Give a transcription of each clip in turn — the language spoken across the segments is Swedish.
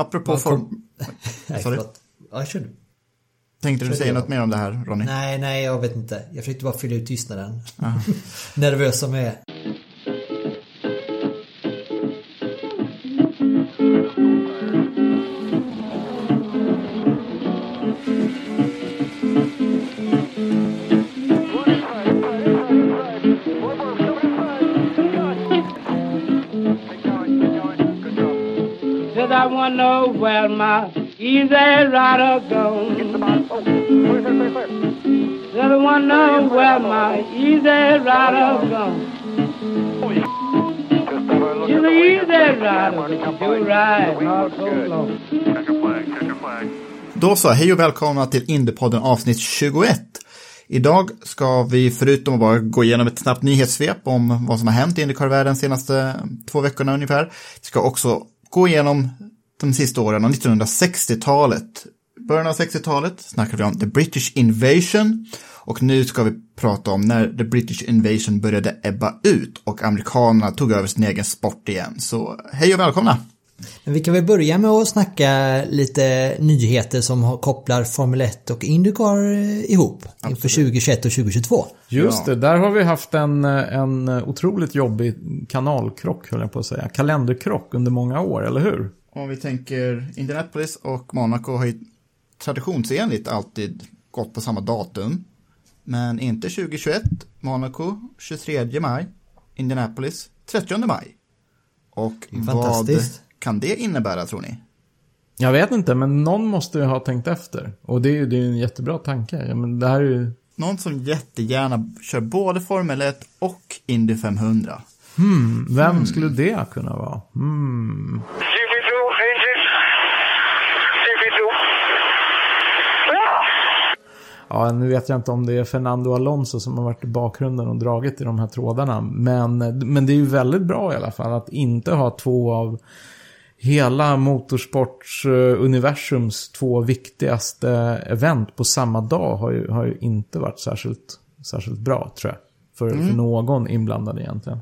Apropå form... Nej, Sorry. Ja, kör du. Tänkte du säga något mer om det här, Ronny? Nej, nej, jag vet inte. Jag försökte bara fylla ut tystnaden. Nervös som jag är. Said I wanna know where my easy rider gone. Said I wanna know where my easy rider gone. She's an easy rider, but do ride not so long. Då så, hej och välkomna till Indiepodden avsnitt 21. Idag ska vi förutom att bara gå igenom ett snabbt nyhetssvep om vad som har hänt i Indycar-världen senaste två veckorna ungefär. Ska också gå igenom de sista åren av 1960-talet. Början av 60-talet snackade vi om The British Invasion och nu ska vi prata om när The British Invasion började ebba ut och amerikanerna tog över sin egen sport igen. Så hej och välkomna! Men vi kan väl börja med att snacka lite nyheter som kopplar Formel 1 och Indycar eh, ihop inför 2021 och 2022. Just det, där har vi haft en, en otroligt jobbig kanalkrock, höll jag på att säga. Kalenderkrock under många år, eller hur? Om vi tänker Indianapolis och Monaco har ju traditionsenligt alltid gått på samma datum. Men inte 2021, Monaco 23 maj, Indianapolis 30 maj. Och vad Fantastiskt. Kan det innebära tror ni? Jag vet inte, men någon måste ju ha tänkt efter. Och det är ju det är en jättebra tanke. Ja, men det här är ju... Någon som jättegärna kör både Formel 1 och Indy 500. Vem skulle det kunna vara? Hmm. CP2, engine. CP2. Ja, nu vet jag inte om det är Fernando Alonso som har varit i bakgrunden och dragit i de här trådarna. Men, men det är ju väldigt bra i alla fall att inte ha två av hela motorsportsuniversums två viktigaste event på samma dag har ju, har ju inte varit särskilt, särskilt bra tror jag. För, för någon inblandad egentligen.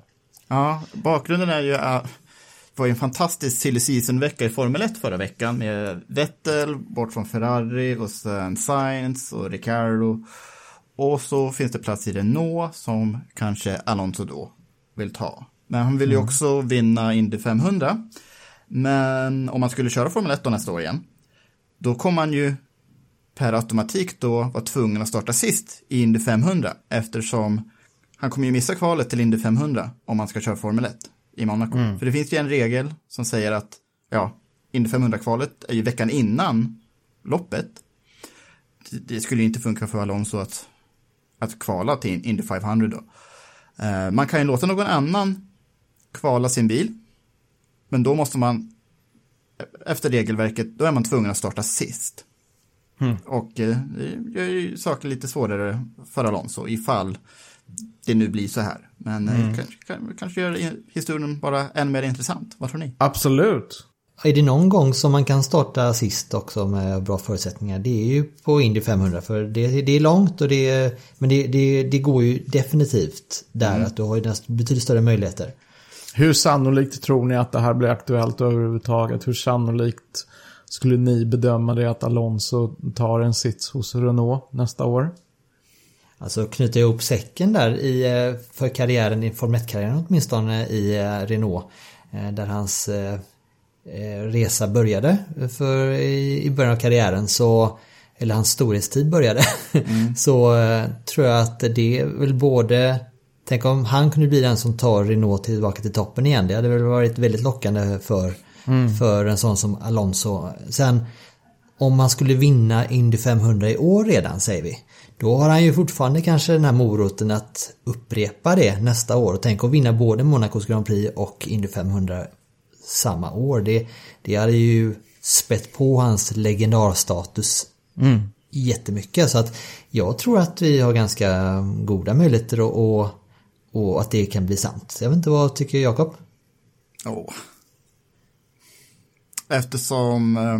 Ja, bakgrunden är ju att det var ju en fantastisk silly season-vecka i Formel 1 förra veckan med Vettel bort från Ferrari och sen Sainz och Ricciardo. Och så finns det plats i Renault som kanske Alonso då vill ta. Men han vill ju också vinna Indy 500. Men om man skulle köra Formel 1 då nästa år igen, då kommer man ju per automatik då vara tvungen att starta sist i Indy 500 eftersom han kommer ju missa kvalet till Indy 500 om man ska köra Formel 1 i Monaco. För det finns ju en regel som säger att ja, Indy 500-kvalet är ju veckan innan loppet. Det- Det skulle ju inte funka för Alonso att, att kvala till Indy 500 då. Eh, man kan ju låta någon annan kvala sin bil, men då måste man efter regelverket, då är man tvungen att starta sist. Och eh, det gör ju saker lite svårare för Alonso ifall det nu blir så här. Men eh, kanske, kan- kanske gör historien bara än mer intressant. Vad tror ni? Absolut. Är det någon gång som man kan starta sist också med bra förutsättningar? Det är ju på Indy 500 för det, det är långt och det är, men det, det, det går ju definitivt där att du har ju betydligt större möjligheter. Hur sannolikt tror ni att det här blir aktuellt överhuvudtaget? Hur sannolikt skulle ni bedöma det att Alonso tar en sits hos Renault nästa år? Alltså knyta ihop säcken där i, eh, för karriären, i Formel 1-karriären åtminstone i eh, Renault. eh, Där hans resa började för, i, början av karriären så eller hans storhetstid började. så eh, tror jag att det är väl både Tänk om han kunde bli den som tar Renault tillbaka till toppen igen. Det hade väl varit väldigt lockande för, för en sån som Alonso. Sen om man skulle vinna Indy 500 i år redan säger vi. Då har han ju fortfarande kanske den här moroten att upprepa det nästa år. Och tänk att vinna både Monacos Grand Prix och Indy 500 samma år. Det, det hade ju spett på hans legendarstatus jättemycket. Så att jag tror att vi har ganska goda möjligheter och, och att det kan bli sant. Jag vet inte, vad tycker Jakob? Åh. Eftersom eh,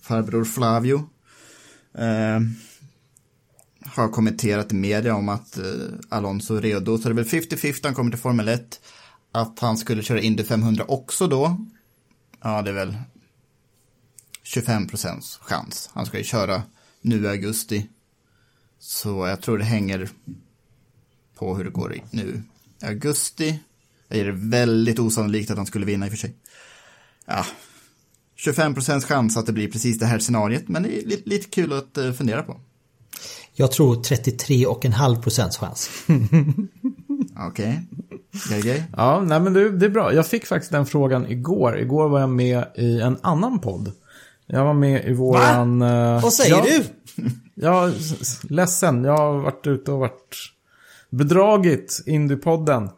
farbror Flavio eh, har kommenterat i media om att eh, Alonso är redo, så det är väl 50-50 han kommer till Formel 1. Att han skulle köra Indy 500 också då, ja det är väl 25 procents chans. Han ska ju köra nu i augusti. Så jag tror det hänger på hur det går i nu i augusti. Jag ger det väldigt osannolikt att han skulle vinna i och för sig. Ja, 25 procents chans att det blir precis det här scenariet, men det är lite, lite kul att eh, fundera på. Jag tror 33,5 procents chans. Okej, okay. grej. Ja, nej men det, det är bra. Jag fick faktiskt den frågan igår. Igår var jag med i en annan podd. Jag var med i våran... eh, Vad säger ja, du? Jag är ledsen. Jag har varit ute och varit bedragit Indiepodden.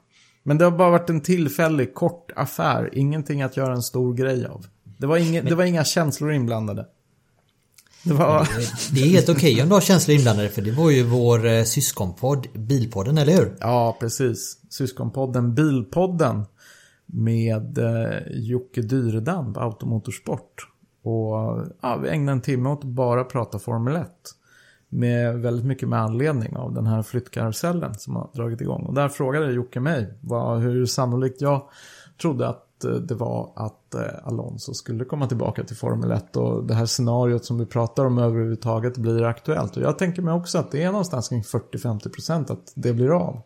Men det har bara varit en tillfällig kort affär. Ingenting att göra en stor grej av. Det var, inga, det var inga känslor inblandade. Det var... Det är helt okej om du har känslor inblandade för det var ju vår eh, syskonpodd Bilpodden, eller hur? Ja, precis. Syskonpodden Bilpodden. Med eh, Jocke Dyredam på Automotorsport. Och ja, vi ägnade en timme åt att bara prata Formel 1. Med väldigt mycket med anledning av den här flyttkarusellen som har dragit igång. Och där frågade Jocke mig vad, hur sannolikt jag trodde att eh, det var att eh, Alonso skulle komma tillbaka till Formel 1 och det här scenariot som vi pratar om överhuvudtaget blir aktuellt. Och jag tänker mig också att det är någonstans kring 40-50% att det blir av.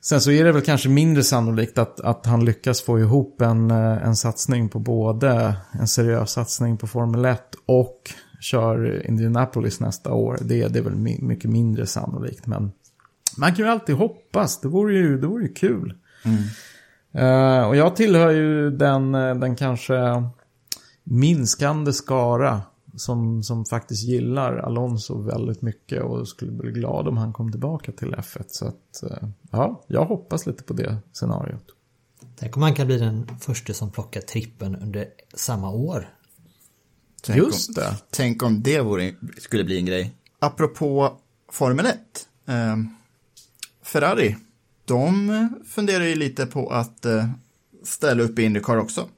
Sen så är det väl kanske mindre sannolikt att, att han lyckas få ihop en, eh, en satsning på både en seriös satsning på Formel 1 och kör Indianapolis nästa år. Det, det är väl mycket mindre sannolikt. Men man kan ju alltid hoppas. Det vore ju, det vore ju kul. Eh, och jag tillhör ju den, eh, den kanske minskande skara som, som faktiskt gillar Alonso väldigt mycket och skulle bli glad om han kom tillbaka till F1. Så att, eh, ja, jag hoppas lite på det scenariot. Tänk om han kan bli den första som plockar trippen under samma år. Tänk Just om, det. Tänk om det vore, skulle bli en grej. Apropå Formel 1. Eh, Ferrari, de funderar ju lite på att eh, ställa upp i Indycar också.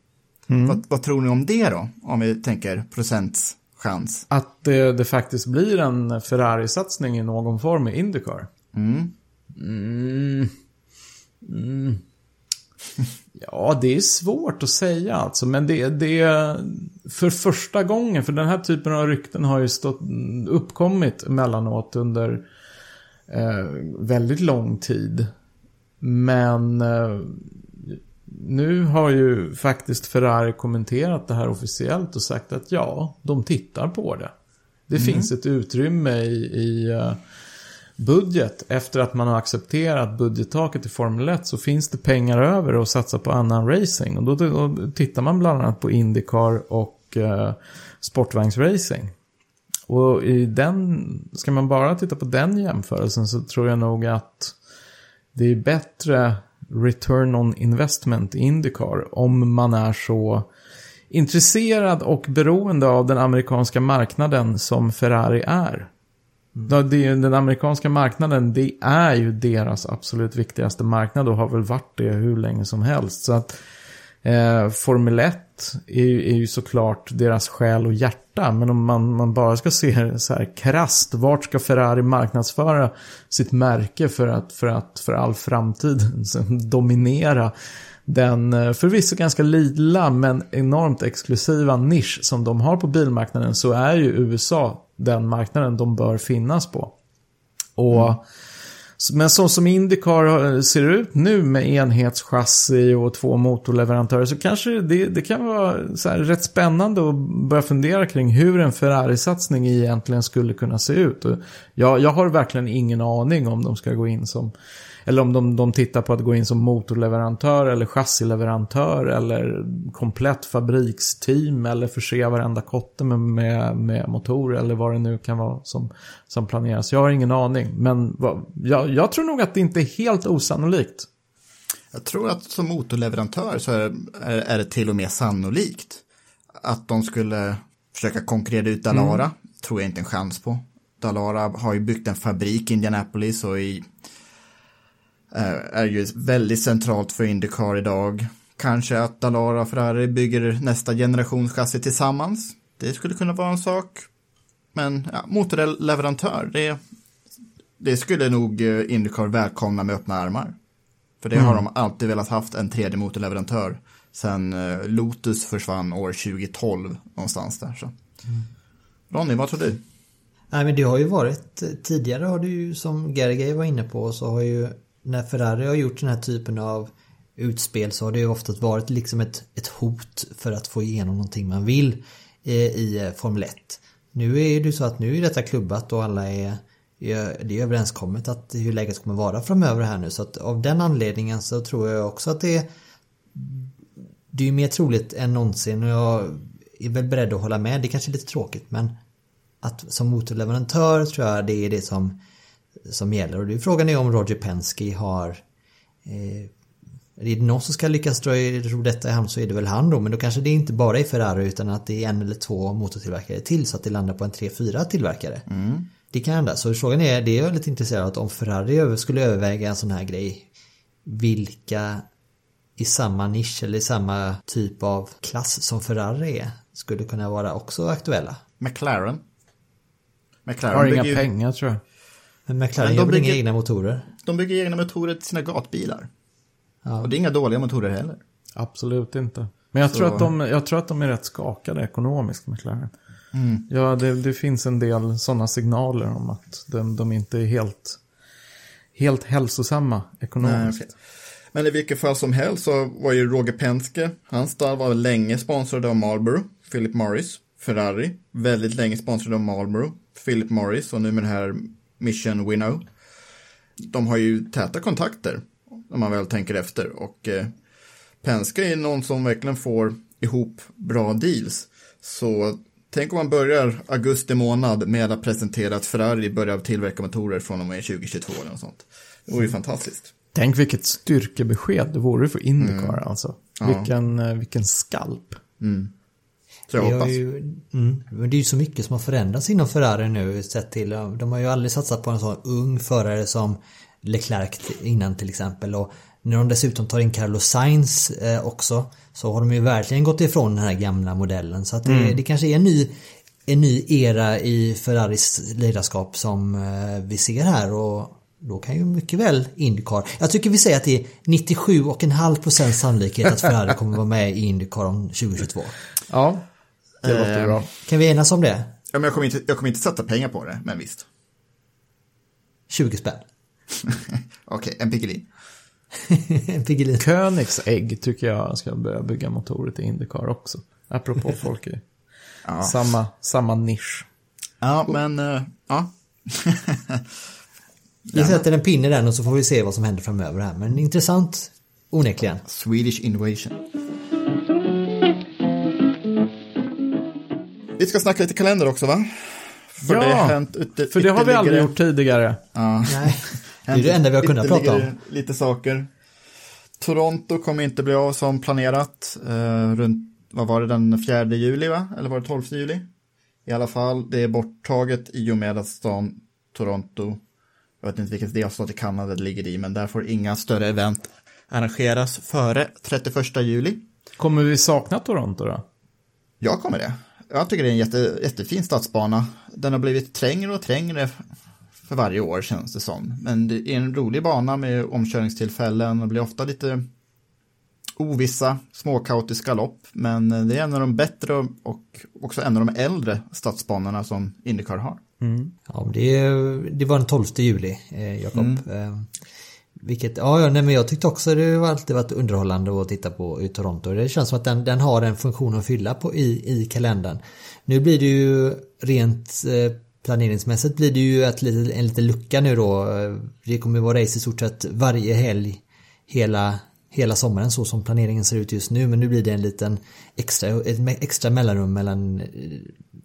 Vad, vad tror ni om det då? Om vi tänker procents chans. Att det, det faktiskt blir en Ferrari-satsning i någon form i Indycar. Mm. Mm. Mm. Ja, det är svårt att säga alltså. Men det, det är för första gången, för den här typen av rykten har ju stått, uppkommit emellanåt under eh, väldigt lång tid. Men eh, nu har ju faktiskt Ferrari kommenterat det här officiellt och sagt att ja, de tittar på det. Det finns ett utrymme i, i eh, budget. Efter att man har accepterat budgettaket i Formel 1 så finns det pengar över att satsa på annan racing. Och då, då tittar man bland annat på Indycar och eh, sportvagnsracing. Och i den, ska man bara titta på den jämförelsen så tror jag nog att det är bättre return on investment i Indycar om man är så intresserad och beroende av den amerikanska marknaden som Ferrari är. Mm. Den amerikanska marknaden, det är ju deras absolut viktigaste marknad och har väl varit det hur länge som helst. Så att eh, Formel 1 är, ju- är ju såklart deras själ och hjärta. Men om man, man bara ska se det så här krasst, vart ska Ferrari marknadsföra sitt märke för att för, att, för all framtid dominera den eh, förvisso ganska lilla men enormt exklusiva nisch som de har på bilmarknaden så är ju USA den marknaden de bör finnas på. Och, Men så som Indycar eh, ser ut nu med enhetschassi och två motorleverantörer så kanske det, det kan vara så här rätt spännande att börja fundera kring hur en Ferrari-satsning egentligen skulle kunna se ut. Jag, jag har verkligen ingen aning om de ska gå in som eller om de, de tittar på att gå in som motorleverantör eller chassileverantör eller komplett fabriksteam eller förse varenda kotte med, med, med motor eller vad det nu kan vara som, som planeras. Jag har ingen aning, men vad, jag, jag tror nog att det inte är helt osannolikt. Jag tror att som motorleverantör så är, är, är det till och med sannolikt att de skulle försöka konkurrera ut Dalara. Tror jag inte en chans på. Dalara har ju byggt en fabrik i Indianapolis och i, är, är ju väldigt centralt för Indycar idag. Kanske att Dalara och Ferrari bygger nästa generations chassi tillsammans. Det skulle kunna vara en sak. Men ja, motorleverantör, det, det skulle nog eh, Indycar välkomna med öppna armar. För det har de alltid velat haft en tredje motorleverantör sen eh, Lotus försvann år 2012 någonstans där. Så. Ronny, vad tror du? Nej men det har ju varit tidigare har det ju som Gergely var inne på så har ju när Ferrari har gjort den här typen av utspel så har det ju ofta varit liksom ett, ett hot för att få igenom någonting man vill eh, i, i Formel 1. Nu är det ju så att nu är detta klubbat och alla är är- det är överenskommet att hur läget kommer vara framöver här nu så att av den anledningen så tror jag också att det det är ju mer troligt än någonsin och jag är väl beredd att hålla med. Det är kanske är lite tråkigt men att som motorleverantör tror jag det är det som, som gäller. Och det är frågan är om Roger Penske har eh, är det någon som ska lyckas dra ro detta i hamn så är det väl han då. Men då kanske det inte bara är Ferrari utan att det är en eller två motortillverkare till så att det landar på en tre, fyra tillverkare. Det kan hända. Så frågan är, det är jag lite intresserad av att om Ferrari över- skulle överväga en sån här grej. Vilka i samma nisch eller i samma typ av klass som Ferrari är skulle kunna vara också aktuella. McLaren. McLaren Har inga bygger ju- pengar tror jag. Men McLaren Men de gör väl inga bygger- egna motorer? De bygger egna motorer till sina gatbilar. Ja. Och det är inga dåliga motorer heller. Absolut inte. Men jag, Så- tror att de, jag tror att de är rätt skakade ekonomiskt, McLaren. Ja, det, det finns en del sådana signaler om att de, de inte är helt, helt hälsosamma ekonomiskt. Nej, okej. Men i vilket fall som helst så var ju Roger Penske, hans stall var länge sponsrad av Marlboro, Philip Morris, Ferrari, väldigt länge sponsrad av Marlboro, Philip Morris och nu med det här Mission Winnow. De har ju täta kontakter om man väl tänker efter och eh, Penske är någon som verkligen får ihop bra deals. Så tänk om man börjar augusti månad med att presentera att Ferrari börjar tillverka motorer från och med 2022 eller något sånt. Det vore ju fantastiskt. Tänk vilket styrkebesked det vore för Indycar alltså. Ja. Vilken, eh, vilken skalp. Så jag hoppas. ju, mm, men det är ju så mycket som har förändrats inom Ferrari nu sett till. De har ju aldrig satsat på en sån ung förare som Leclerc innan till exempel. Och när de dessutom tar in Carlos Sainz eh, också så har de ju verkligen gått ifrån den här gamla modellen. Så att det, det kanske är en ny, en ny era i Ferraris ledarskap som eh, vi ser här. Och då kan ju mycket väl Indycar. Jag tycker vi säger att det är 97,5% sannolikhet att Ferrari kommer vara med i Indycar om 2022. Ja, det låter Eh, bra. Kan vi enas om det? Ja, men jag, kommer inte, jag kommer inte sätta pengar på det, men visst. 20 spänn. Okej, en Piggelin. En Piggelin. Koenigsegg tycker jag ska börja bygga motorer till Indycar också. Apropå folk i Ja. samma, samma nisch. Ja, men eh, ja. Vi sätter en pinne där och så får vi se vad som händer framöver här. Men intressant onekligen. Swedish Innovation. Vi ska snacka lite kalender också, va? För Ja, det har hänt ute, För det har vi aldrig gjort tidigare. Ja. Nej, det är det enda vi har kunnat prata om. Lite saker. Toronto kommer inte bli av som planerat. Eh, runt, vad var det, den 4 juli va? Eller var det 12 juli? I alla fall, det är borttaget i och med att stan Toronto, jag vet inte vilken delstat i Kanada det ligger i, men där får inga större event arrangeras före 31 juli. Kommer vi sakna Toronto då? Jag kommer det. Jag tycker det är en jätte, jättefin stadsbana. Den har blivit trängre och trängre för varje år känns det som. Men det är en rolig bana med omkörningstillfällen och blir ofta lite ovissa, småkaotiska lopp. Men det är en av de bättre och också en av de äldre stadsbanorna som Indycar har. Ja, men det, det var den 12 juli, eh, Jakob. Eh, vilket, ja, ja nej, men jag tyckte också det har alltid varit underhållande att titta på i Toronto. Det känns som att den, den har en funktion att fylla på i, i kalendern. Nu blir det ju rent eh, planeringsmässigt blir det ju ett, en liten lucka nu då. Eh, det kommer vara race i stort sett varje helg hela, hela sommaren så som planeringen ser ut just nu. Men nu blir det en liten extra, ett extra mellanrum mellan eh,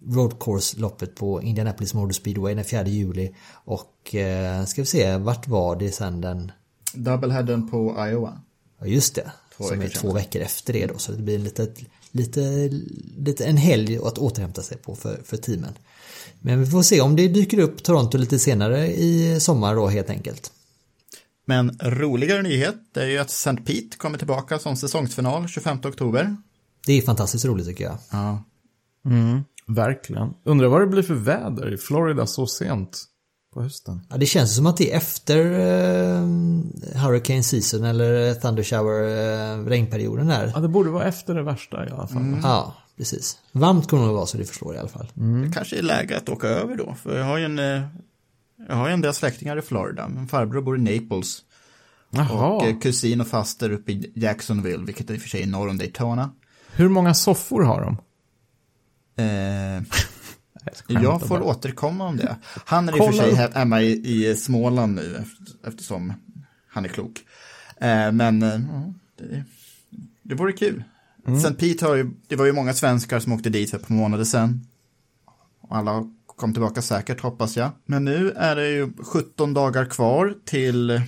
road course-loppet på Indianapolis Motor Speedway den 4 juli och eh, ska vi se, vart var det sen den Doubleheaden på Iowa. Ja just det, Två som är två sedan. veckor efter det då. Så det blir lite, lite, lite en helg att återhämta sig på för, för teamen. Men vi får se om det dyker upp Toronto lite senare i sommar då helt enkelt. Men roligare nyhet är ju att St. Pete kommer tillbaka som säsongsfinal 25 oktober. Det är fantastiskt roligt tycker jag. Ja. Verkligen. Undrar vad det blir för väder i Florida så sent på hösten. Ja, det känns som att det är efter eh, Hurricane Season eller Thunder Shower eh, regnperioden där. Ja, det borde vara efter det värsta i alla fall. Ja, precis. Varmt kommer det vara så det förstår i alla fall. Det kanske är läge att åka över då. För jag har ju en, eh, jag har ju en del släktingar i Florida. Min farbror bor i Naples. Jaha. Och eh, kusin och faster uppe i Jacksonville, vilket i och för sig är norr om Daytona. Hur många soffor har de? Eh, jag får bara. återkomma om det. Han är i och för sig hemma i, i Småland nu efter- eftersom han är klok. Eh, men eh, det, det vore kul. Mm. St. Pete har ju, det var ju många svenskar som åkte dit för ett par månader sedan. Och alla kom tillbaka säkert hoppas jag. Men nu är det ju 17 dagar kvar till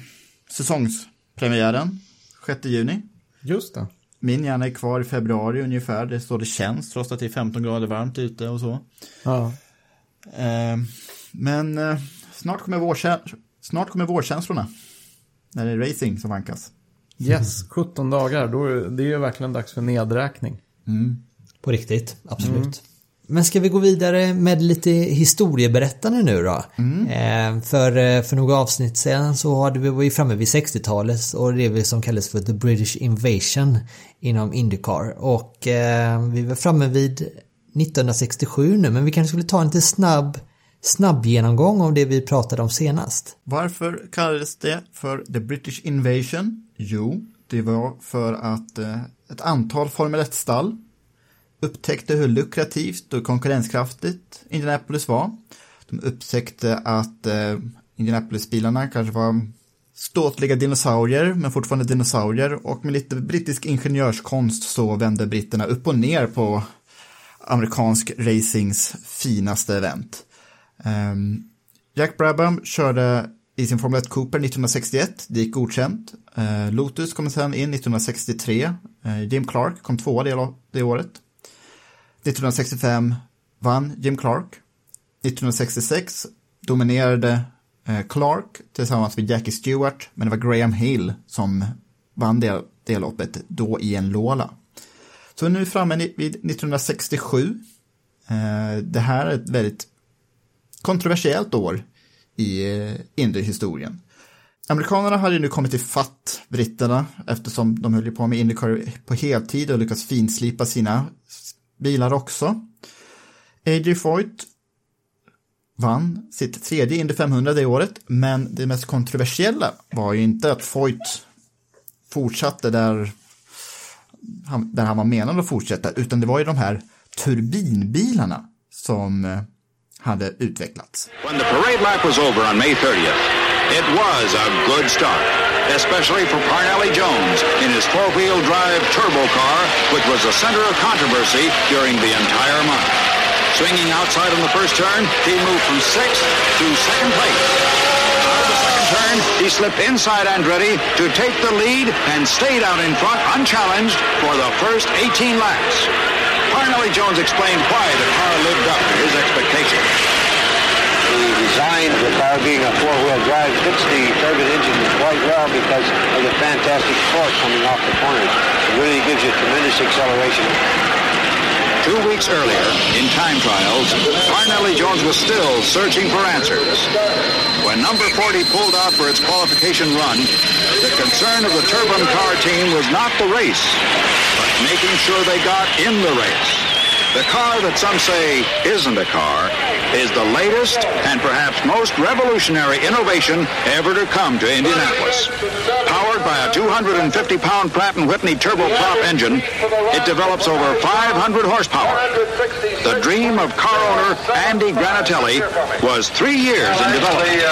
säsongspremiären, 6 juni. Just det. Min hjärna är kvar i februari ungefär, det står det känns trots att det är 15 grader varmt ute och så. Ja. Eh, men eh, snart, kommer vårkä- snart kommer vårkänslorna. När det är racing som vankas. Yes, 17 dagar. Då är det är ju verkligen dags för nedräkning. På riktigt, absolut. Men ska vi gå vidare med lite historieberättande nu då? Eh, för, eh, för några avsnitt sedan så hade vi var vi framme vid 60-talet och det som kallas för The British Invasion inom Indycar. Och eh, vi var framme vid 1967 nu men vi kanske skulle ta en lite snabb, snabb genomgång av det vi pratade om senast. Varför kallades det för The British Invasion? Jo, det var för att eh, ett antal Formel 1-stall upptäckte hur lukrativt och konkurrenskraftigt Indianapolis var. De upptäckte att eh, Indianapolis-bilarna kanske var ståtliga dinosaurier, men fortfarande dinosaurier. Och med lite brittisk ingenjörskonst så vände britterna upp och ner på amerikansk racings finaste event. Ehm, Jack Brabham körde i sin Formel 1 Cooper 1961, det gick godkänt. Eh, Lotus kom sen in 1963, eh, Jim Clark kom tvåa det, det året. 1965 vann Jim Clark. 1966 dominerade eh, Clark tillsammans med Jackie Stewart, men det var Graham Hill som vann det, det loppet, då i en Lola. Så nu är vi framme vid 1967. Eh, det här är ett väldigt kontroversiellt år i eh, Indy-historien. Amerikanerna hade ju nu kommit ifatt britterna eftersom de höll på med Indycar på heltid och lyckats finslipa sina bilar också. A.J. Foyt vann sitt tredje Indy 500 det året, men det mest kontroversiella var ju inte att Foyt fortsatte där han, där han var menad att fortsätta, utan det var ju de här turbinbilarna som eh, hade utvecklats. When the parade lap was over on May 30th, it was a good start, especially for Parnelli Jones in his four-wheel drive turbo car, which was the center of controversy during the entire month. Swinging outside on the first turn, he moved from sixth to second place. Out the second turn, he slipped inside Andretti to take the lead and stayed out in front unchallenged for the first 18 laps. Parnelli Jones explained why the car lived up to his expectations. The design the car being a four-wheel drive fits the turbine engine quite well because of the fantastic torque coming off the corners. It really gives you tremendous acceleration. Two weeks earlier, in time trials, Parnelli Jones was still searching for answers. When number 40 pulled out for its qualification run, the concern of the Turbine car team was not the race, but making sure they got in the race. The car that some say isn't a car is the latest and perhaps most revolutionary innovation ever to come to Indianapolis. Powered by a 250-pound Pratt & Whitney turboprop engine, it develops over 500 horsepower. The dream of car owner Andy Granatelli was three years in development.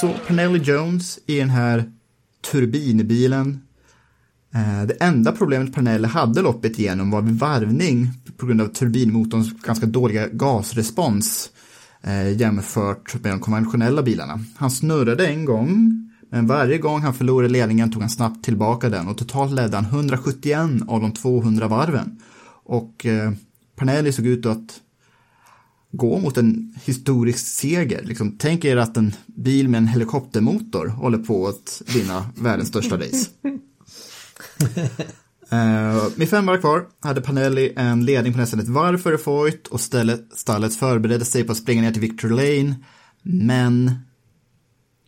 Så Pernelli Jones i den här turbinbilen. Eh, det enda problemet Pernelli hade loppet igenom var vid varvning på grund av turbinmotorns ganska dåliga gasrespons eh, jämfört med de konventionella bilarna. Han snurrade en gång, Men varje gång han förlorade ledningen tog han snabbt tillbaka den och totalt ledde han 171 av de 200 varven. Och eh, Parnelli såg ut att gå mot en historisk seger. Liksom, tänk er att en bil med en helikoptermotor håller på att vinna världens största race. Uh, med fem varv kvar hade Panelli en ledning på nästan ett varv före Foyt och stället, stallet förberedde sig på att springa ner till Victor Lane. Men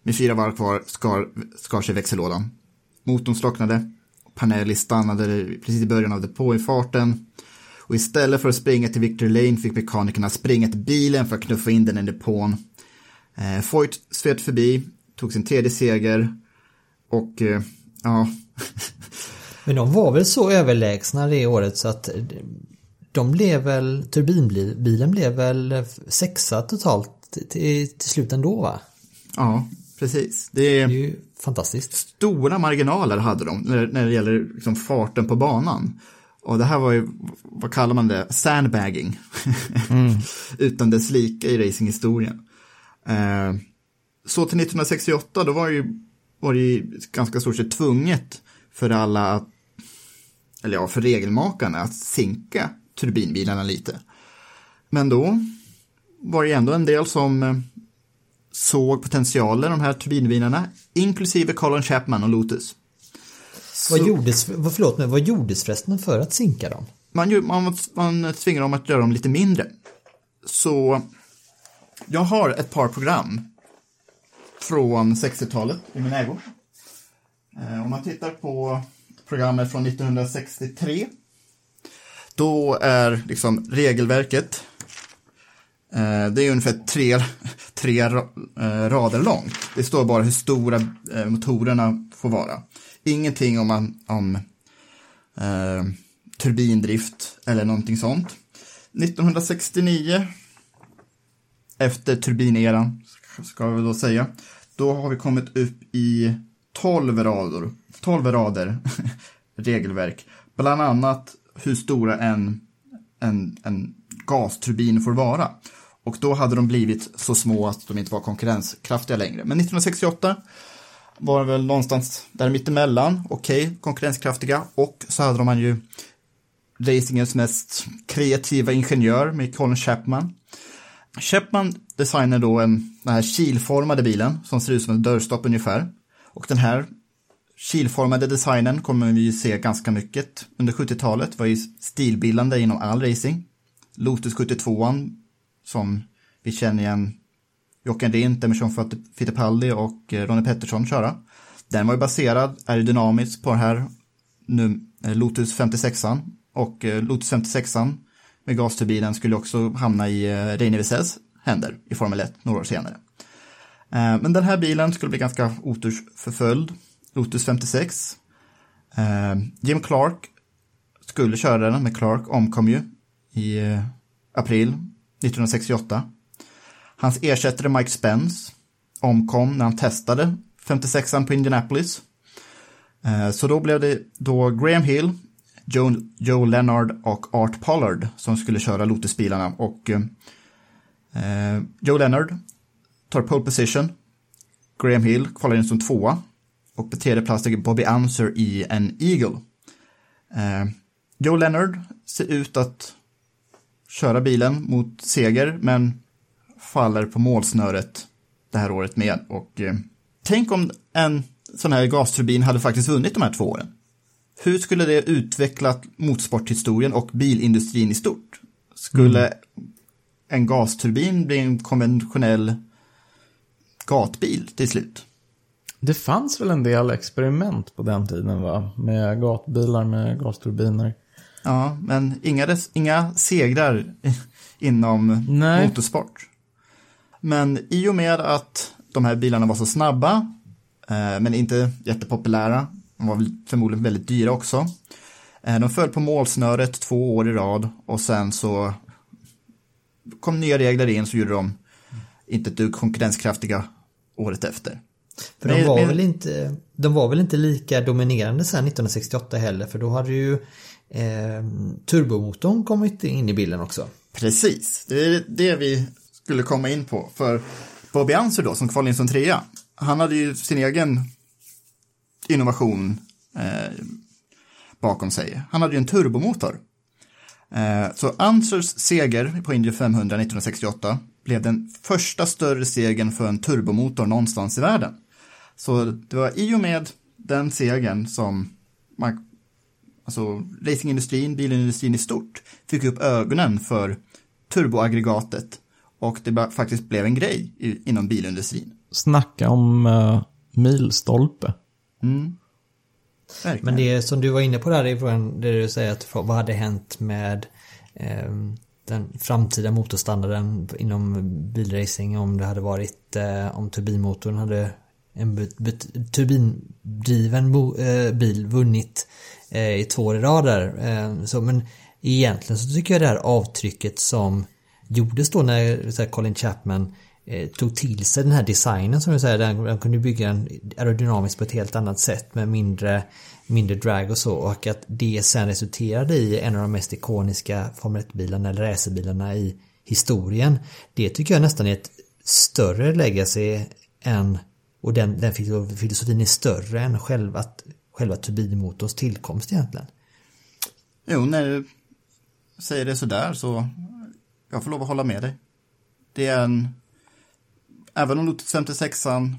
med fyra varv kvar skar, skar sig växellådan. Motorn slocknade. Panelli stannade precis i början av depåinfarten. Och istället för att springa till Victor Lane fick mekanikerna springa till bilen för att knuffa in den i depån. Eh, Foyt svet förbi, tog sin tredje seger och eh, ja, Men de var väl så överlägsna det året så att de blev väl, turbinbilen blev väl sexa totalt till, till slut ändå va? Ja, precis. Det är, Det är ju fantastiskt. stora marginaler hade de när, när det gäller liksom farten på banan. Och det här var ju, vad kallar man det, sandbagging. Utan dess like i racinghistorien. Eh, så till 1968, då var, ju, var det ju ganska stort sett tvunget för alla att, eller ja, för regelmakarna att sinka turbinbilarna lite. Men då var det ändå en del som eh, såg potentialen i de här turbinbilarna, inklusive Colin Chapman och Lotus. Vad gjordes, vad- förlåt mig, vad gjordes förresten för att sinka dem? man, man, man tvingar dem att göra dem lite mindre. Så jag har ett par program från 60-talet i min ägo. Eh, om man tittar på programmet från 1963 då är liksom regelverket eh, det är ungefär tre, tre eh, rader långt. Det står bara hur stora motorerna får vara. Ingenting om, man, om eh, turbindrift eller någonting sånt. 1969, efter turbineran, ska vi då säga, då har vi kommit upp i 12 rader, 12 rader regelverk. Bland annat hur stora en, en, en gasturbin får vara. Och då hade de blivit så små att de inte var konkurrenskraftiga längre. Men 1968 var väl någonstans där mittemellan, okej, konkurrenskraftiga, och så hade man ju racingens mest kreativa ingenjör med Colin Chapman. Chapman designade då en, den här kilformade bilen som ser ut som en dörrstopp ungefär. Och den här kilformade designen kommer vi ju se ganska mycket under 70-talet, var ju stilbildande inom all racing. Lotus 72an som vi känner igen Jocken Rindt, Emerson Fittipaldi och eh, Ronnie Pettersson köra. Den var ju baserad aerodynamiskt på den här nu, eh, Lotus 56an och eh, Lotus 56an med gasturbinen skulle också hamna i Reine Wiesels händer i Formel 1 några år senare. Eh, men den här bilen skulle bli ganska otursförföljd, Lotus 56. Eh, Jim Clark skulle köra den, men Clark omkom ju i eh, april 1968. Hans ersättare Mike Spence omkom när han testade 56an på Indianapolis. Så då blev det då Graham Hill, Joe, Joe Leonard och Art Pollard som skulle köra Lotusbilarna och eh, Joe Leonard tar pole position. Graham Hill kvalar in som tvåa och på tredje plats ligger Bobby Anser i en Eagle. Eh, Joe Leonard ser ut att köra bilen mot seger men faller på målsnöret det här året med. Och eh, tänk om en sån här gasturbin hade faktiskt vunnit de här två åren. Hur skulle det utvecklat motorsporthistorien och bilindustrin i stort? Skulle en gasturbin bli en konventionell gatbil till slut? Det fanns väl en del experiment på den tiden va? Med gatbilar med gasturbiner. Ja, men inga, inga segrar inom Nej. motorsport. Men i och med att de här bilarna var så snabba, eh, men inte jättepopulära, de var förmodligen väldigt dyra också. Eh, de föll på målsnöret två år i rad och sen så kom nya regler in så gjorde de inte dugg konkurrenskraftiga året efter. För de var, men- väl inte, de var väl inte lika dominerande sen 1968 heller för då hade ju eh, turbomotorn kommit in i bilden också. Precis, det är det vi skulle komma in på. För Bobby Anser då, som kvalade in som trea, han hade ju sin egen innovation eh, bakom sig. Han hade ju en turbomotor. Eh, så Ansers seger på Indy 500 1968 blev den första större segern för en turbomotor någonstans i världen. Så det var i och med den segern som man, alltså racingindustrin, bilindustrin i stort, fick upp ögonen för turboaggregatet och det faktiskt blev en grej inom bilindustrin. Snacka om uh, milstolpe. Mm. Men det som du var inne på där i frågan, där du säger att vad hade hänt med eh, den framtida motorstandarden inom bilracing om det hade varit eh, om turbinmotorn hade en turbindriven bo- eh, bil vunnit eh, i två år i rad där. Eh, så, men egentligen så tycker jag det här avtrycket som gjordes då när så här, Colin Chapman eh, tog till sig den här designen som du säger, den, den kunde bygga den aerodynamiskt på ett helt annat sätt med mindre, mindre drag och så och att det sen resulterade i en av de mest ikoniska Formel 1-bilarna eller racerbilarna i historien. Det tycker jag nästan är ett större legacy än och den, den filosofin är större än själva, själva turbinmotorns tillkomst egentligen. Jo, när du säger det sådär så jag får lov att hålla med dig. Det är en, även om Lotus 56an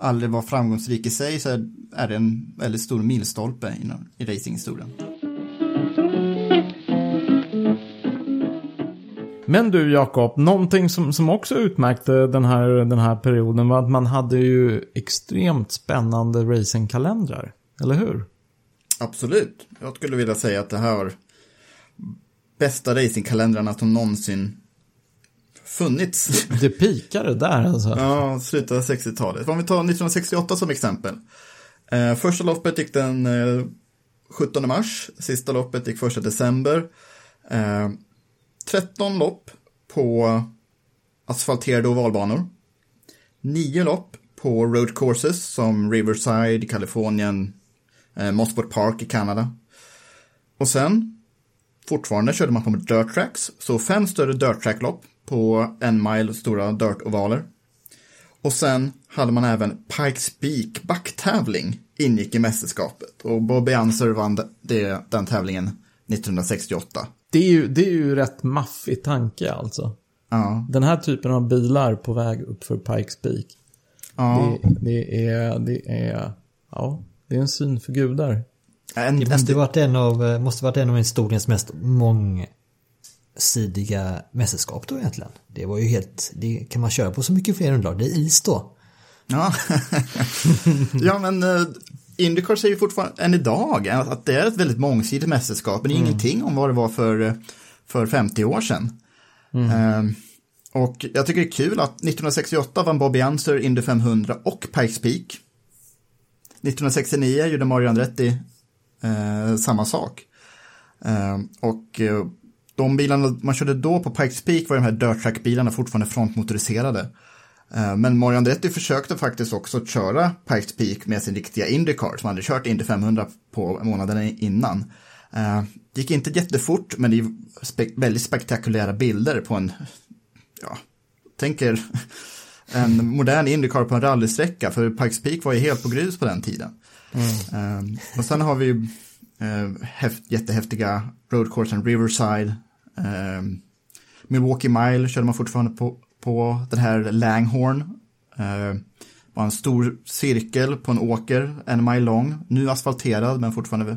aldrig var framgångsrik i sig så är det en väldigt stor milstolpe inom, i racinghistorien. Men du Jakob, någonting som, som också utmärkte den här, den här perioden var att man hade ju extremt spännande racingkalendrar. Eller hur? Absolut. Jag skulle vilja säga att det här har bästa racingkalendrarna som någonsin funnits. Det pikade där alltså. Ja, slutet av 60-talet. Om vi tar 1968 som exempel. Eh, första loppet gick den eh, 17 mars, sista loppet gick första december. Eh, 13 lopp på asfalterade ovalbanor. Nio lopp på road courses som Riverside i Kalifornien, eh, Mosport Park i Kanada. Och sen, fortfarande körde man på dirt tracks, så fem större dirt track-lopp på en mile stora dirt-ovaler. Och sen hade man även Pikes Peak backtävling ingick i mästerskapet. Och Bobby Anser vann det, den tävlingen 1968. Det är ju, det är ju rätt maffig tanke alltså. Ja. Den här typen av bilar på väg upp för Pikes Peak. Ja. Det, det, är, det är, ja, det är en syn för gudar. En, Det måste en, varit en av, måste varit en av historiens mest mångsidiga mästerskap då egentligen. Det var ju helt, det kan man köra på så mycket fler underlag. Det är is då. ja. ja, men uh, Indycar säger ju fortfarande än idag att det är ett väldigt mångsidigt mästerskap, men är ingenting om vad det var för, eh, för 50 år sedan. Eh, och jag tycker det är kul att 1968 vann Bobby Anser Indy 500 och Pikes Peak. 1969 gjorde Mario Andretti eh, samma sak. Eh, och eh, de bilarna man körde då på Pikes Peak var de här dirt track-bilarna fortfarande frontmotoriserade. Eh, men Mario Andretti försökte faktiskt också köra Pikes Peak med sin riktiga Indycar som hade kört Indy 500 på månaderna innan. Eh, det gick inte jättefort, men det är väldigt spektakulära bilder på en, ja, tänker en modern Indycar på en rallysträcka, för Pikes Peak var ju helt på grus på den tiden. Mm. och sen har vi häft, jättehäftiga roadcoursen Riverside, uh, Milwaukee Mile körde man fortfarande på, på den här Langhorn. Uh, var en stor cirkel på en åker, en mile lång, nu asfalterad men fortfarande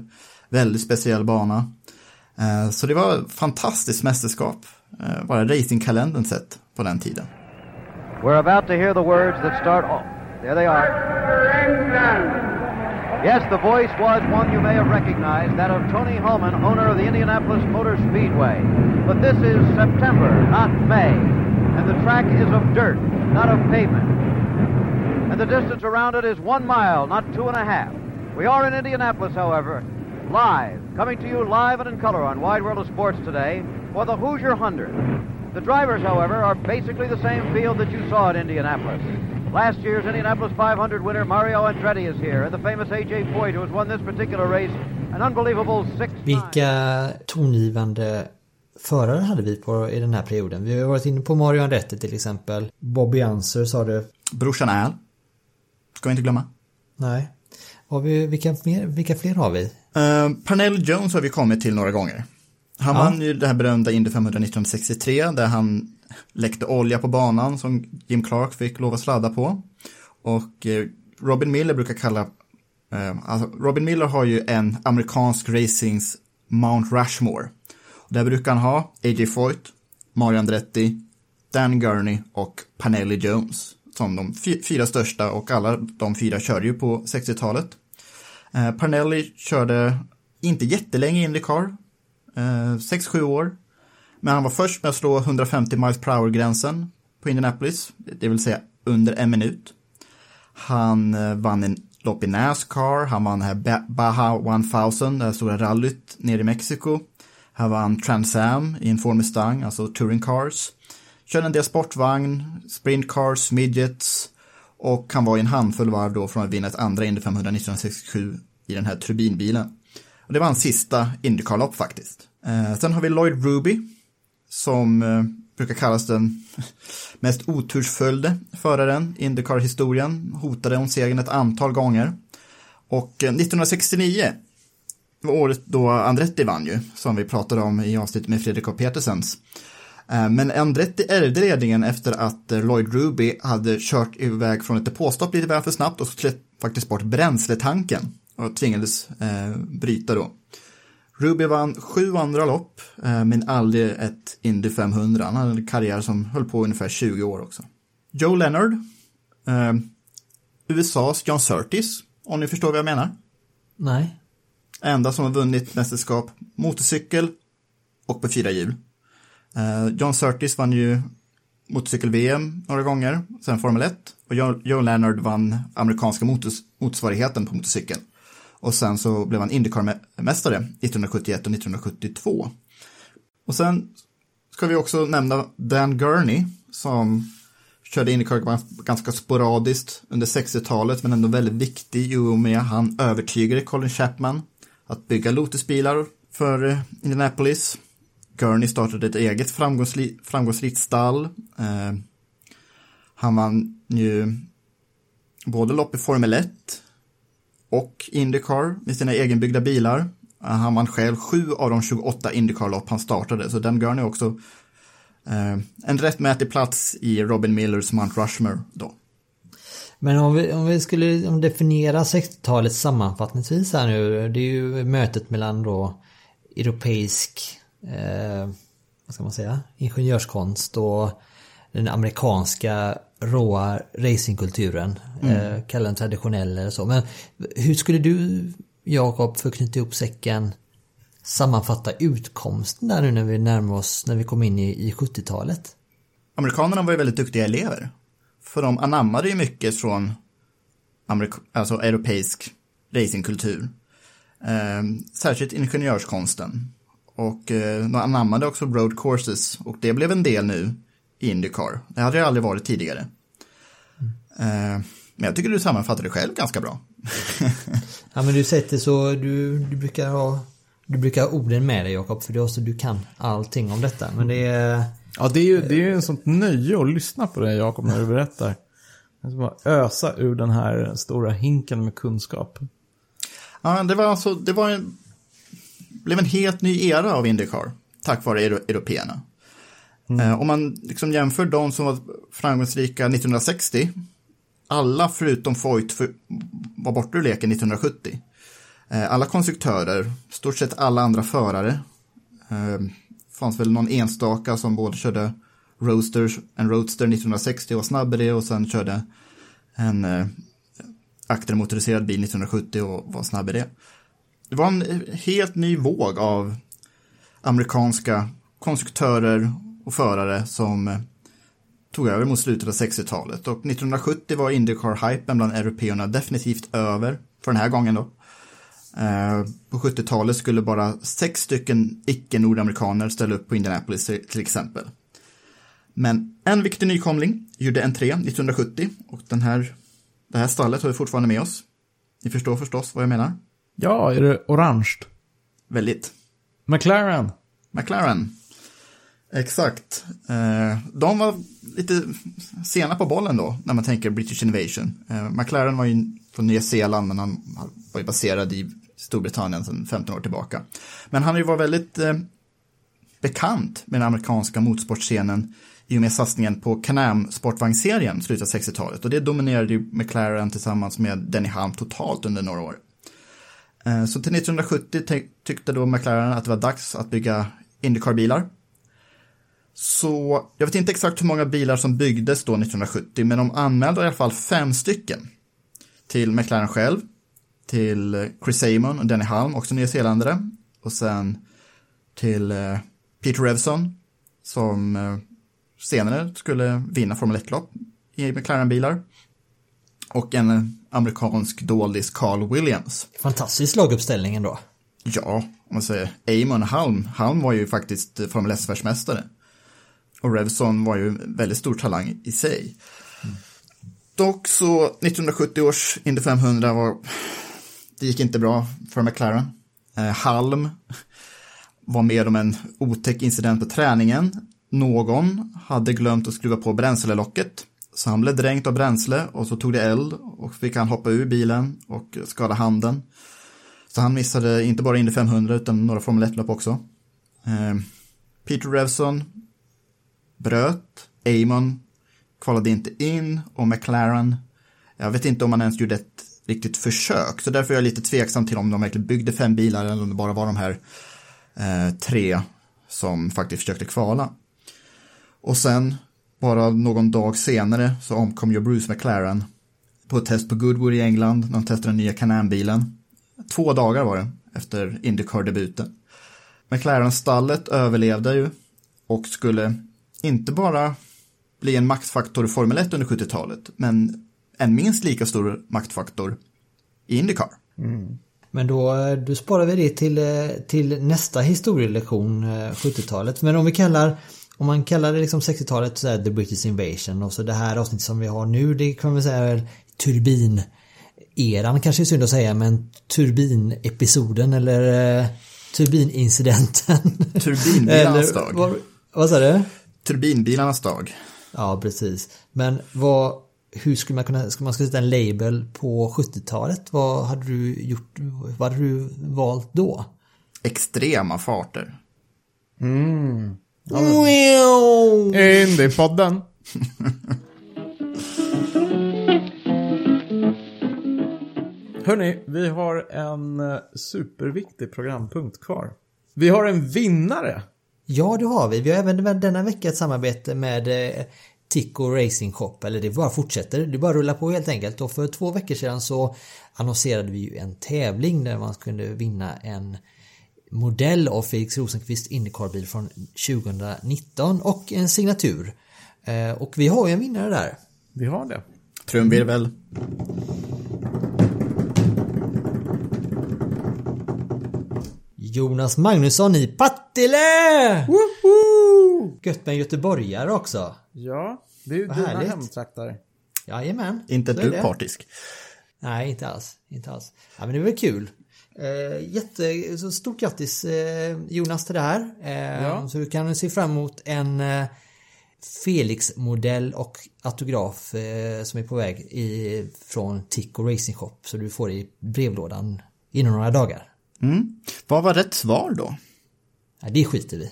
väldigt speciell bana. Uh, så det var fantastiskt mästerskap, uh, bara racingkalendern sett på den tiden. We're about to hear the words that start off. There they are. Yes, the voice was one you may have recognized, that of Tony Holman, owner of the Indianapolis Motor Speedway. But this is September, not May. And the track is of dirt, not of pavement. And the distance around it is one mile, not two and a half. We are in Indianapolis, however, live, coming to you live and in color on Wide World of Sports today for the Hoosier 100. The drivers, however, are basically the same field that you saw at Indianapolis. Last year's Indianapolis 500 winner Mario Andretti is here, and the famous AJ Foyt, who has won this particular race an unbelievable six Vilka tongivande förare hade vi på i den här perioden? Vi har varit inne på Mario Andretti till exempel. Bobby Anser sa du. Brorsan Al. ska vi inte glömma. Nej. Har vi, vilka, mer, vilka fler har vi? Uh, Parnell Jones har vi kommit till några gånger. Han Ja. vann ju det här berömda Indy 500 1963 där han läckte olja på banan som Jim Clark fick lov att sladda på. Och eh, Robin Miller brukar kalla, eh, alltså Robin Miller har ju en amerikansk racings Mount Rushmore. Och där brukar han ha A.J. Foyt, Mario Andretti, Dan Gurney och Panelli Jones som de fy- fyra största och alla de fyra körde ju på 60-talet. Eh, Parnelli körde inte jättelänge i Indycar, Eh, 6-7 år. Men han var först med att slå 150 miles per hour-gränsen på Indianapolis, det vill säga under en minut. Han eh, vann en lopp i Nascar, han vann här Baja 1000, det här stora rallyt nere i Mexiko. Han vann Trans Am i en Ford Mustang, alltså touring cars. Körde en del sportvagn, sprint cars, midgets och han var i en handfull varv då från att vinna ett andra Indy 500 1967 i den här turbinbilen. Det var hans sista Indycar-lopp faktiskt. Eh, sen har vi Lloyd Ruby som eh, brukar kallas den mest otursföljde föraren i Indycar-historien. Hotade om segern ett antal gånger. Och eh, 1969 var året då Andretti vann ju, som vi pratade om i avsnittet med Fredrik och Petersens. Eh, men Andretti ärvde ledningen efter att eh, Lloyd Ruby hade kört iväg från ett depåstopp lite väl för snabbt och slet faktiskt bort bränsletanken och tvingades eh, bryta då. Ruby vann sju andra lopp, eh, men aldrig ett Indy 500. Han hade en karriär som höll på ungefär 20 år också. Joe Leonard, eh, USAs John Surtees, om ni förstår vad jag menar. Nej. Enda som har vunnit mästerskap motorcykel och på fyra hjul. Eh, John Surtees vann ju motorcykel-VM några gånger, sen Formel 1. Och Joe, Joe Leonard vann amerikanska motors, motsvarigheten på motorcykeln. Och sen så blev han Indycar-mästare 1971 och 1972. Och sen ska vi också nämna Dan Gurney som körde Indycar ganska sporadiskt under 60-talet men ändå väldigt viktig i och med han övertygade Colin Chapman att bygga Lotusbilar för eh, Indianapolis. Gurney startade ett eget framgångsri framgångsrikt stall. Eh, han vann ju både lopp i Formel 1 och Indycar med sina egenbyggda bilar. Eh, han vann själv sju av de 28 Indycar-lopp han startade, så Dan Gurney nu också eh, en rättmätig plats i Robin Millers Mount Rushmore då. Men om vi, om vi skulle om definiera 60-talet sammanfattningsvis här nu. Det är ju mötet mellan då europeisk, eh, vad ska man säga, ingenjörskonst och den amerikanska råa racingkulturen. Eh, kalla den traditionell eller så. Men hur skulle du, Jakob, för att knyta ihop säcken sammanfatta utkomsten där nu när vi närmar oss, när vi kom in i, i 70-talet? Amerikanerna var ju väldigt duktiga elever. För de anammade ju mycket från amerik- alltså europeisk racingkultur. Eh, särskilt ingenjörskonsten. Och eh, de anammade också road courses och det blev en del nu i Indycar. Det hade det aldrig varit tidigare. Eh, men jag tycker du sammanfattade det själv ganska bra. Ja men du sätter så, du, du brukar ha Du brukar ha orden med dig Jakob för det är också du kan allting om detta men det är Ja, det är ju det är ju en sånt nöje att lyssna på dig Jakob när du berättar. Jag ska bara ösa ur den här stora hinken med kunskap. Ja, det var alltså, det var en, blev en helt ny era av Indycar, tack vare euro, européerna. Mm. Eh, om man liksom jämför de som var framgångsrika 1960, alla förutom Foyt för, var borta ur leken 1970. Eh, alla konstruktörer, stort sett alla andra förare, eh, fanns väl någon enstaka som både körde Roadster, en Roadster 1960 och var snabb i det och sen körde en eh, aktermotoriserad bil 1970 och var snabb i det. Det var en helt ny våg av amerikanska konstruktörer och förare som eh, tog över mot slutet av 60-talet. Och 1970 var Indycar-hypen bland européerna definitivt över för den här gången då. Eh, På 70-talet skulle bara sex stycken icke-nordamerikaner ställa upp på Indianapolis till till exempel. Men en viktig nykomling gjorde entré 1970 och den här, det här stallet har vi fortfarande med oss. Ni förstår förstås vad jag menar. Ja, är det orange? Väldigt. McLaren. McLaren. Exakt. Eh, De var lite sena på bollen då, när man tänker British Invasion. Eh, McLaren var ju från Nya Zeeland, men han var ju baserad i Storbritannien sedan 15 år tillbaka. Men han har ju varit väldigt eh, bekant med den amerikanska motorsportscenen i och med satsningen på Can-Am sportvagnsserien i slutet av 60-talet. Och det dominerade ju McLaren tillsammans med Denny Hamlin totalt under några år. Eh, så till 1970 tyckte då McLaren att det var dags att bygga Indycar-bilar. Så jag vet inte exakt hur många bilar som byggdes då 1970, men de anmälde i alla fall fem stycken. Till McLaren själv, till Chris Simon och Denny Halm, också nyzeeländare. Och sen till eh, Peter Revson, som eh, senare skulle vinna Formel 1-lopp i McLaren-bilar. Och en amerikansk doldis, Carl Williams. Fantastisk laguppställning ändå. Ja, om man säger Eamon Halm. Halm var ju faktiskt Formel 1-världsmästare. Och Revson var ju en väldigt stor talang i sig. Dock så 1970 års Indy 500 var, det gick inte bra för McLaren. Eh, Halm var med om en otäck incident på träningen. Någon hade glömt att skruva på bränslelocket. Så han blev dränkt av bränsle och så tog det eld och fick han hoppa ur bilen och skada handen. Så han missade inte bara Indy 500 utan några Formel 1-lopp också. Eh, Peter Revson bröt, Amon kvalade inte in och McLaren, jag vet inte om man ens gjorde ett riktigt försök. Så därför är jag lite tveksam till om de verkligen byggde fem bilar eller om det bara var de här eh, tre som faktiskt försökte kvala. Och sen, bara någon dag senare, så omkom ju Bruce McLaren på ett test på Goodwood i England när de testade den nya Can-Am-bilen. Två dagar var det efter Indycar-debuten. McLaren-stallet överlevde ju och skulle inte bara bli en maktfaktor i Formel 1 under 70-talet, men en minst lika stor maktfaktor i Indycar. Men då, eh, då sparar vi det till, eh, till nästa historielektion, eh, 70-talet. Men om vi kallar, om man kallar det liksom 60-talet så här, The British Invasion och så det här avsnittet som vi har nu, det kan man väl säga är turbin eran kanske är synd att säga, men turbinepisoden eller eh, turbinincidenten. Turbinbilarnas Eller dag. Vad, vad sa du? Turbinbilarnas dag. Ja, precis. Men vad, hur skulle man kunna, ska man sätta en label på 70-talet? Vad hade du gjort, vad hade du valt då? Extrema farter. Indypodden. Hörni, vi har en eh, superviktig programpunkt kvar. Vi har en vinnare. Ja, det har vi. Vi har även denna vecka ett samarbete med eh, Tico Racing Shop, eller det bara fortsätter. Det bara rullar på helt enkelt. Och för två veckor sedan så annonserade vi ju en tävling där man kunde vinna en modell av Felix Rosenqvist Indycar-bil från 2019 och en signatur. Eh, Och vi har ju en vinnare där. Vi har det. Trumvirvel. Jonas Magnusson i Partille! Woho! Gött med en göteborgare också. Ja, det är ju Vad dina härligt. hemtrakter. Jajamän. Inte är det. partisk. Nej, inte alls. Inte alls. Ja, men det var kul. Eh, jätte, så stort grattis eh, Jonas till det här. Eh, Ja. Så du kan se fram emot en eh, Felix-modell och autograf eh, som är på väg i, från Tico Racing Shop. Så du får det i brevlådan inom några dagar. Mm. Vad var rätt svar då? Ja, det skiter vi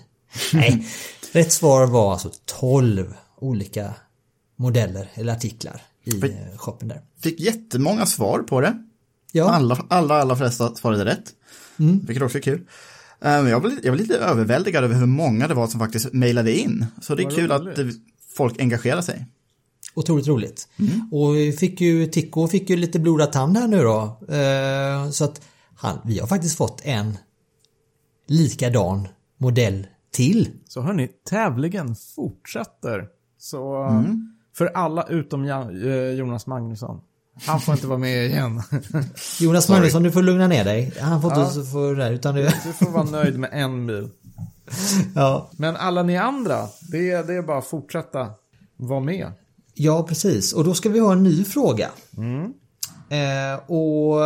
Nej, rätt svar var alltså 12 olika modeller eller artiklar i Oj. eh, shoppen där. Fick jättemånga svar på det. Ja, Alla, alla, alla flesta svarade rätt. Vilket också är kul. Eh, men Jag blev, jag blev lite överväldigad över hur många det var som faktiskt mejlade in. Så det är kul roligt. att eh, folk engagerar sig. Otroligt roligt. Och vi fick ju, Tico fick ju lite blodad tand här nu då. Eh, Så att han, vi har faktiskt fått en likadan modell till. Så hörni, tävlingen fortsätter. Så för alla utom eh, Jonas Magnusson. Han får inte vara med igen. Jonas Magnusson, du får lugna ner dig. Han får Ja. inte få det där, utan det... Du får vara nöjd med en bil. Ja. Men alla ni andra, det är, det är bara att fortsätta vara med. ja, precis. Och då ska vi ha en ny fråga. Eh, och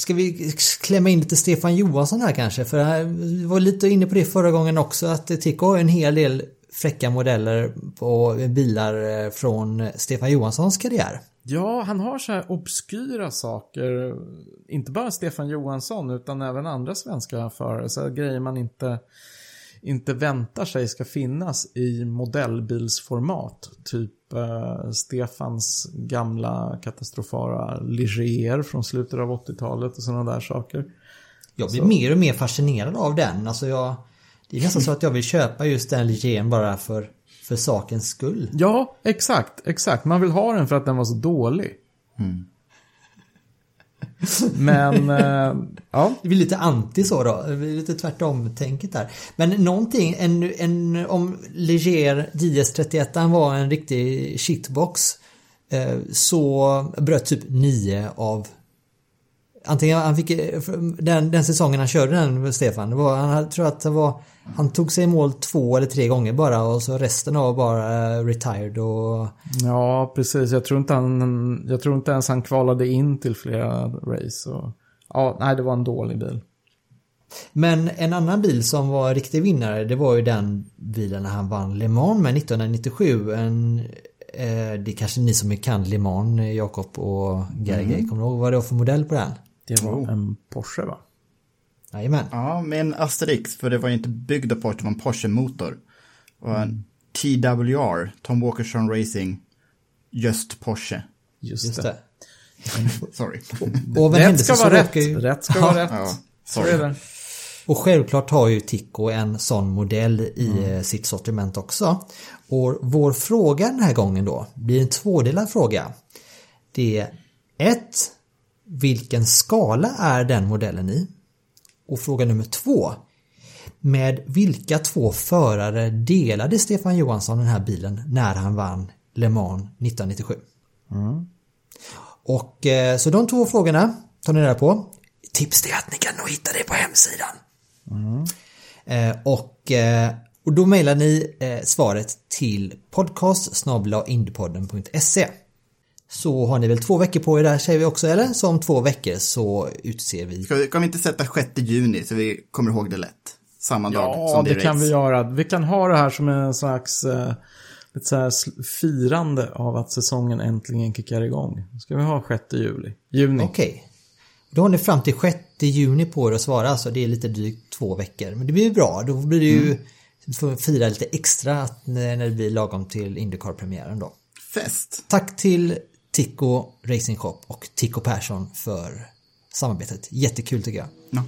Ska vi klämma in lite Stefan Johansson här kanske? För vi var lite inne på det förra gången också att Tico har en hel del fräcka modeller på bilar eh, från Stefan Johanssons karriär. Ja, han har så här obskyra saker. Inte bara Stefan Johansson utan även andra svenska förare. Så grejer man inte, inte väntar sig ska finnas i modellbilsformat. Typ eh, Stefans gamla katastrofala Ligier från slutet av 80-talet och sådana där saker. Jag blir Så. mer och mer fascinerad av den. Alltså jag, det är nästan så att jag vill köpa just den Ligén bara för, för sakens skull. Ja, exakt, exakt. Man vill ha den för att den var så dålig. Men, eh, ja. Det blir lite anti så då. Det blir lite tvärtom tänket där. Men någonting, en, en, om Leger JS31 var en riktig shitbox. eh, Så bröt typ 9 av Antingen han fick den, den säsongen han körde den Stefan, det var, han tror att det var Han tog sig i mål två eller tre gånger bara och så resten av bara eh, retired och Ja, precis. Jag tror inte, han, jag tror inte ens han kvalade in till flera race. Och, ja, nej, det var en dålig bil. Men en annan bil som var riktig vinnare det var ju den bilen när han vann Le Mans med 1997. En, eh, det är kanske ni som kan Le Mans, Jakob och Gergely. Mm. Kommer du ihåg vad det var för modell på den? Det var Oh. en Porsche va? Jajamän. Ja, med en Asterix, för det var ju inte byggd av Porsche, det var en Porsche-motor. Och en TWR, Tom Walkerson Racing, just Porsche. Just, Just det. det. Sorry. Och en Rätt händelse ska vara rätt. ju- Rätt ska vara rätt. Ja, sorry. Och självklart har ju Tico en sån modell i eh, sitt sortiment också. Och vår fråga den här gången då blir en tvådelad fråga. Det är ett, Vilken skala är den modellen i? Och fråga nummer två. Med vilka två förare delade Stefan Johansson den här bilen när han vann Le Mans 1997? Och eh, så de två frågorna tar ni reda på. Tips är att ni kan nog hitta det på hemsidan. Eh, och, eh, och då mejlar ni svaret till podcast indiepodden.se Så har ni väl två veckor på er där säger vi också eller? Så om två veckor så utser vi Ska vi, kan vi inte sätta 6 juni så vi kommer ihåg det lätt? Samma dag Ja, som det, det är kan race. vi göra. Vi kan ha det här som en slags eh, lite så här firande av att säsongen äntligen kickar igång. Ska vi ha 6 juli? Juni. Okej. Då har ni fram till 6 juni på er att svara, så det är lite drygt två veckor. Men det blir ju bra, då blir det ju får fira lite extra när det blir lagom till Indycar-premiären då. Fest! Tack till Tico Racing Shop och Tico Persson för samarbetet. Jättekul tycker jag. Ja.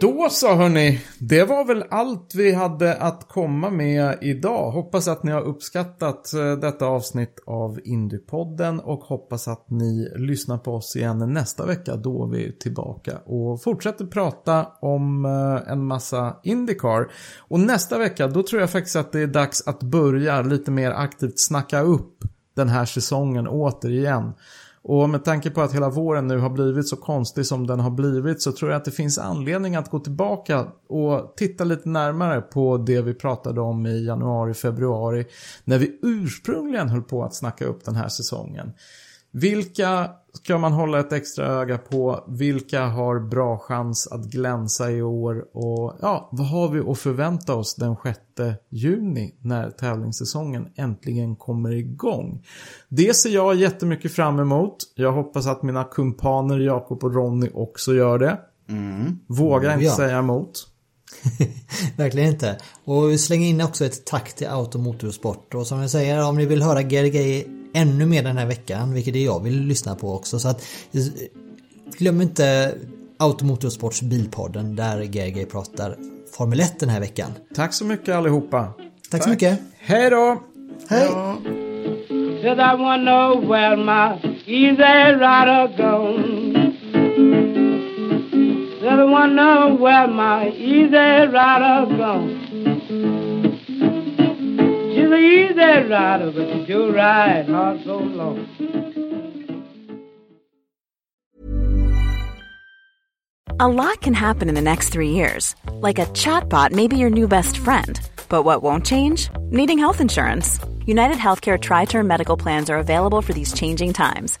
Då så hörni, det var väl allt vi hade att komma med idag. Hoppas att ni har uppskattat eh, detta avsnitt av Indiepodden och hoppas att ni lyssnar på oss igen nästa vecka då vi är tillbaka och fortsätter prata om eh, en massa Indycar. Och nästa vecka då tror jag faktiskt att det är dags att börja lite mer aktivt snacka upp den här säsongen återigen. Och med tanke på att hela våren nu har blivit så konstig som den har blivit så tror jag att det finns anledning att gå tillbaka och titta lite närmare på det vi pratade om i januari, februari. När vi ursprungligen höll på att snacka upp den här säsongen. Vilka ska man hålla ett extra öga på? Vilka har bra chans att glänsa i år? Och ja, vad har vi att förvänta oss den 6 juni när tävlingssäsongen äntligen kommer igång? Det ser jag jättemycket fram emot. Jag hoppas att mina kumpaner Jakob och Ronny också gör det. Vågar inte Ja. säga emot. Verkligen inte. Och vi slänger in också ett tack till Auto Motorsport. Och som jag säger, om ni vill höra GRG ännu mer den här veckan, vilket är jag vill lyssna på också. Så att glöm inte Auto Motorsports Bilpodden där GRG pratar Formel 1 den här veckan. Tack så mycket allihopa. Tack så mycket. Hej då! Hej! Said I know where my easy rider gone. Said I wanna know where my easy rider gone. She's an easy rider, but she do ride so long. A lot can happen in the next three years. Like a chatbot may be your new best friend. But what won't change? Needing health insurance. United Healthcare Tri Term Medical Plans are available for these changing times.